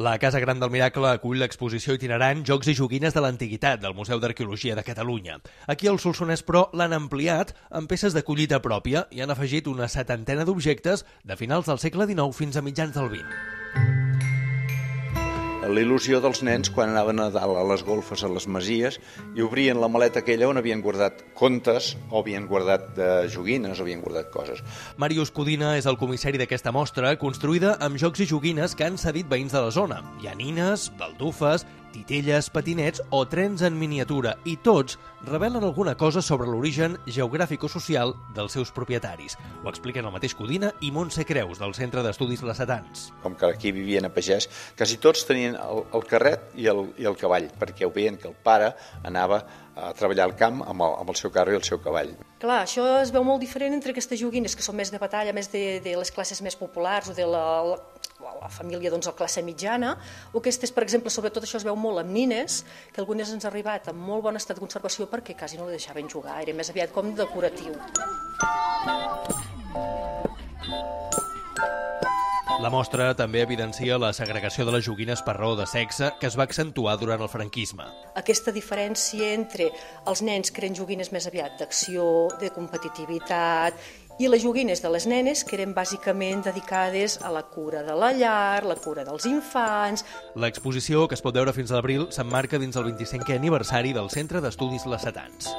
La Casa Gran del Miracle acull l'exposició itinerant Jocs i joguines de l'Antiguitat del Museu d'Arqueologia de Catalunya. Aquí al Solsonès, però, l'han ampliat amb peces de collita pròpia i han afegit una setantena d'objectes de finals del segle XIX fins a mitjans del XX la il·lusió dels nens quan anaven a dalt a les golfes, a les masies, i obrien la maleta aquella on havien guardat contes, o havien guardat de joguines, o havien guardat coses. Màrius Codina és el comissari d'aquesta mostra, construïda amb jocs i joguines que han cedit veïns de la zona. Hi ha nines, baldufes, titelles, patinets o trens en miniatura i tots revelen alguna cosa sobre l'origen geogràfic o social dels seus propietaris. Ho expliquen el mateix Codina i Montse Creus, del Centre d'Estudis Lacetans. Com que aquí vivien a pagès, quasi tots tenien el, el carret i el, i el cavall, perquè ho veien que el pare anava a treballar al camp amb el, amb el seu carro i el seu cavall. Clar, això es veu molt diferent entre aquestes joguines que són més de batalla, més de, de les classes més populars o de la, la, la família doncs, la classe mitjana, o aquestes, per exemple, sobretot això es veu molt amb nines, que algunes ens han arribat en molt bon estat de conservació perquè quasi no les deixaven jugar, era més aviat com decoratiu. La mostra també evidencia la segregació de les joguines per raó de sexe que es va accentuar durant el franquisme. Aquesta diferència entre els nens que eren joguines més aviat d'acció, de competitivitat i les joguines de les nenes que eren bàsicament dedicades a la cura de la llar, la cura dels infants... L'exposició, que es pot veure fins a l'abril, s'emmarca dins el 25è aniversari del Centre d'Estudis Lacetans.